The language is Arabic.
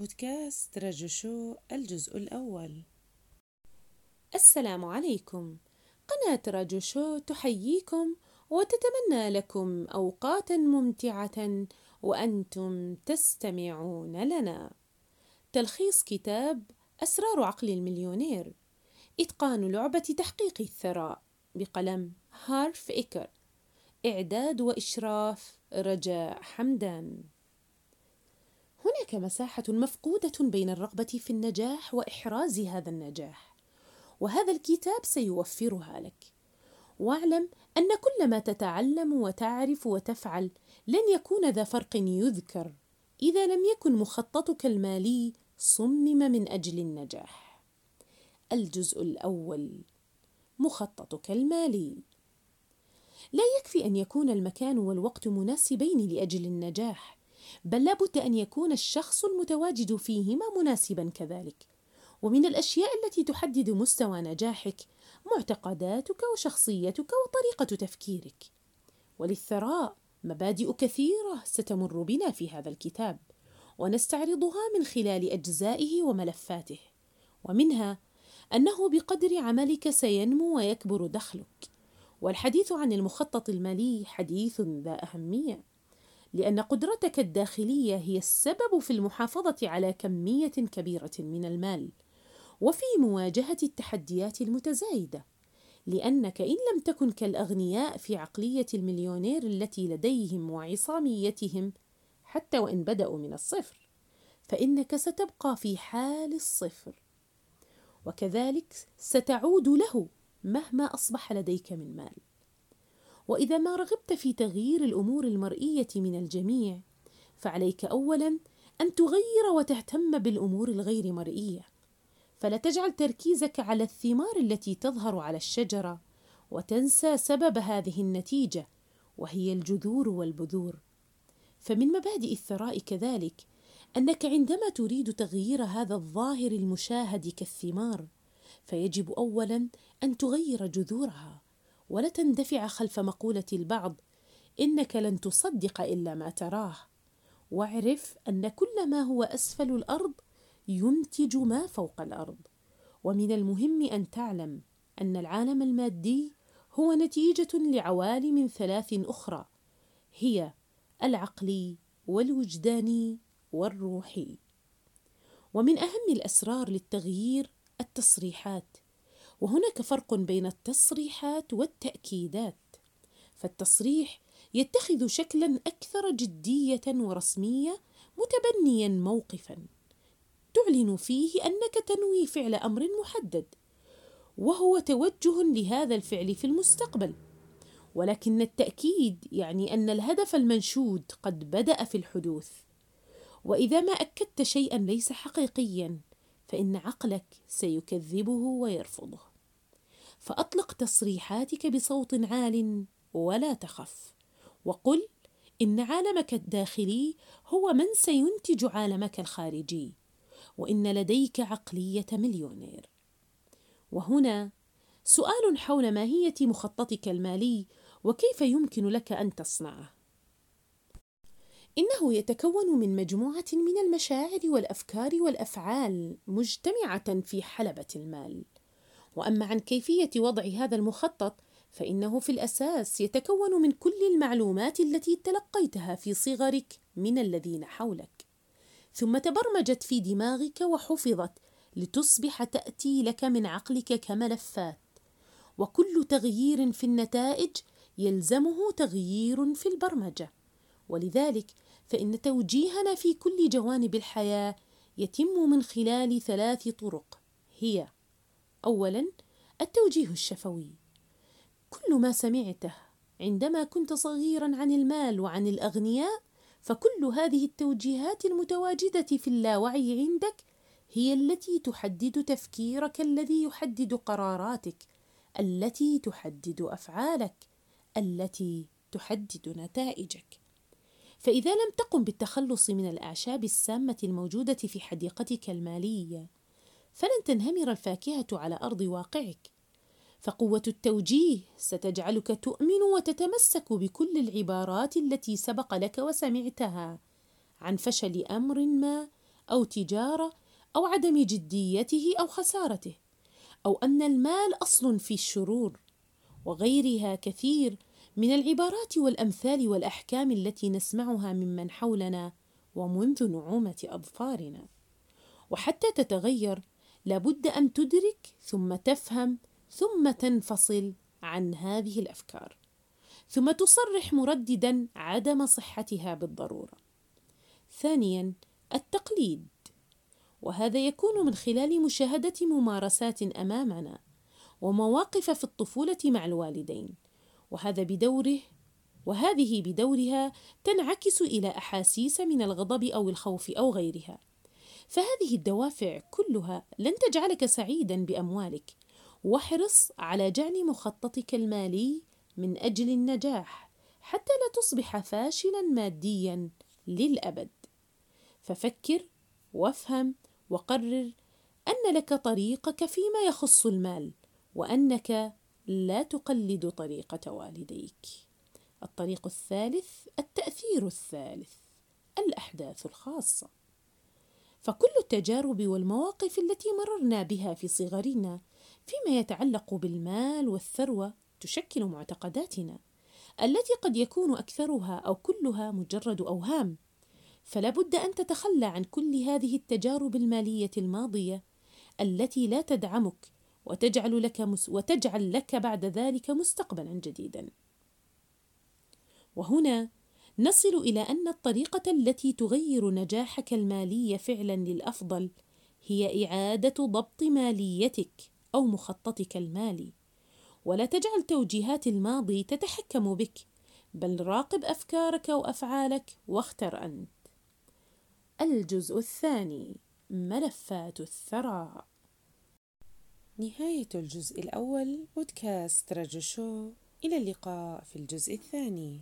بودكاست رجو شو الجزء الأول. السلام عليكم. قناة رجو شو تحييكم وتتمنى لكم أوقاتا ممتعة وأنتم تستمعون لنا. تلخيص كتاب أسرار عقل المليونير. إتقان لعبة تحقيق الثراء بقلم هارف إيكر. إعداد وإشراف رجاء حمدان. هناك مساحة مفقودة بين الرغبة في النجاح وإحراز هذا النجاح، وهذا الكتاب سيوفرها لك. واعلم أن كل ما تتعلم وتعرف وتفعل لن يكون ذا فرق يذكر إذا لم يكن مخططك المالي صمم من أجل النجاح. الجزء الأول مخططك المالي لا يكفي أن يكون المكان والوقت مناسبين لأجل النجاح بل لابد أن يكون الشخص المتواجد فيهما مناسبا كذلك. ومن الأشياء التي تحدد مستوى نجاحك معتقداتك وشخصيتك وطريقة تفكيرك. وللثراء مبادئ كثيرة ستمر بنا في هذا الكتاب ونستعرضها من خلال أجزائه وملفاته. ومنها أنه بقدر عملك سينمو ويكبر دخلك. والحديث عن المخطط المالي حديث ذا أهمية. لأن قدرتك الداخلية هي السبب في المحافظة على كمية كبيرة من المال. وفي مواجهة التحديات المتزايدة لأنك إن لم تكن كالأغنياء في عقلية المليونير التي لديهم وعصاميتهم حتى وإن بدأوا من الصفر فإنك ستبقى في حال الصفر. وكذلك ستعود له مهما أصبح لديك من مال. وإذا ما رغبت في تغيير الأمور المرئية من الجميع فعليك اولا أن تغير وتهتم بالأمور الغير مرئية. فلا تجعل تركيزك على الثمار التي تظهر على الشجرة وتنسى سبب هذه النتيجة وهي الجذور والبذور. فمن مبادئ الثراء كذلك أنك عندما تريد تغيير هذا الظاهر المشاهد كالثمار فيجب اولا أن تغير جذورها. ولا تندفع خلف مقولة البعض إنك لن تصدق إلا ما تراه. واعرف أن كل ما هو أسفل الأرض ينتج ما فوق الأرض. ومن المهم أن تعلم أن العالم المادي هو نتيجة لعوالم ثلاث أخرى هي العقلي والوجداني والروحي ومن أهم الأسرار للتغيير التصريحات وهناك فرق بين التصريحات والتأكيدات. فالتصريح يتخذ شكلا أكثر جدية ورسمية متبنيا موقفا. تعلن فيه أنك تنوي فعل أمر محدد وهو توجه لهذا الفعل في المستقبل. ولكن التأكيد يعني أن الهدف المنشود قد بدأ في الحدوث. وإذا ما أكدت شيئا ليس حقيقيا فإن عقلك سيكذبه ويرفضه. فأطلق تصريحاتك بصوت عال ولا تخف. وقل إن عالمك الداخلي هو من سينتج عالمك الخارجي وإن لديك عقلية مليونير. وهنا سؤال حول ماهية مخططك المالي وكيف يمكن لك أن تصنعه. إنه يتكون من مجموعة من المشاعر والأفكار والأفعال مجتمعة في حلبة المال. وأما عن كيفية وضع هذا المخطط فإنه في الأساس يتكون من كل المعلومات التي تلقيتها في صغرك من الذين حولك. ثم تبرمجت في دماغك وحفظت لتصبح تاتي لك من عقلك كملفات. وكل تغيير في النتائج يلزمه تغيير في البرمجة. ولذلك فإن توجيهنا في كل جوانب الحياة يتم من خلال ثلاث طرق. هي اولا التوجيه الشفوي. كل ما سمعته عندما كنت صغيرا عن المال وعن الأغنياء فكل هذه التوجيهات المتواجدة في اللاوعي عندك هي التي تحدد تفكيرك الذي يحدد قراراتك التي تحدد أفعالك التي تحدد نتائجك. فإذا لم تقم بالتخلص من الأعشاب السامة الموجودة في حديقتك المالية فلن تنهمر الفاكهة على أرض واقعك. فقوة التوجيه ستجعلك تؤمن وتتمسك بكل العبارات التي سبق لك وسمعتها عن فشل أمر ما أو تجارة أو عدم جديته أو خسارته أو أن المال أصل في الشرور وغيرها كثير من العبارات والأمثال والأحكام التي نسمعها ممن حولنا ومنذ نعومة أظفارنا. وحتى تتغير لابد أن تدرك ثم تفهم ثم تنفصل عن هذه الأفكار ثم تصرح مرددا عدم صحتها بالضرورة. ثانيا التقليد. وهذا يكون من خلال مشاهدة ممارسات أمامنا ومواقف في الطفولة مع الوالدين. وهذا بدوره وهذه بدورها تنعكس إلى أحاسيس من الغضب أو الخوف أو غيرها. فهذه الدوافع كلها لن تجعلك سعيدا بأموالك. واحرص على جعل مخططك المالي من أجل النجاح حتى لا تصبح فاشلا ماديا للأبد. ففكر وافهم وقرر أن لك طريقك فيما يخص المال وأنك لا تقلد طريقة والديك. الطريق الثالث التأثير الثالث الأحداث الخاصة. فكل التجارب والمواقف التي مررنا بها في صغرنا فيما يتعلق بالمال والثروة تشكل معتقداتنا التي قد يكون أكثرها أو كلها مجرد أوهام. فلا بد أن تتخلى عن كل هذه التجارب المالية الماضية التي لا تدعمك وتجعل لك مس وتجعل لك بعد ذلك مستقبلا جديدا. وهنا نصل إلى أن الطريقة التي تغير نجاحك المالي فعلا للأفضل هي إعادة ضبط ماليتك أو مخططك المالي. ولا تجعل توجيهات الماضي تتحكم بك بل راقب أفكارك وأفعالك واختر أنت. الجزء الثاني ملفات الثراء. نهاية الجزء الأول بودكاست رجو شو. إلى اللقاء في الجزء الثاني.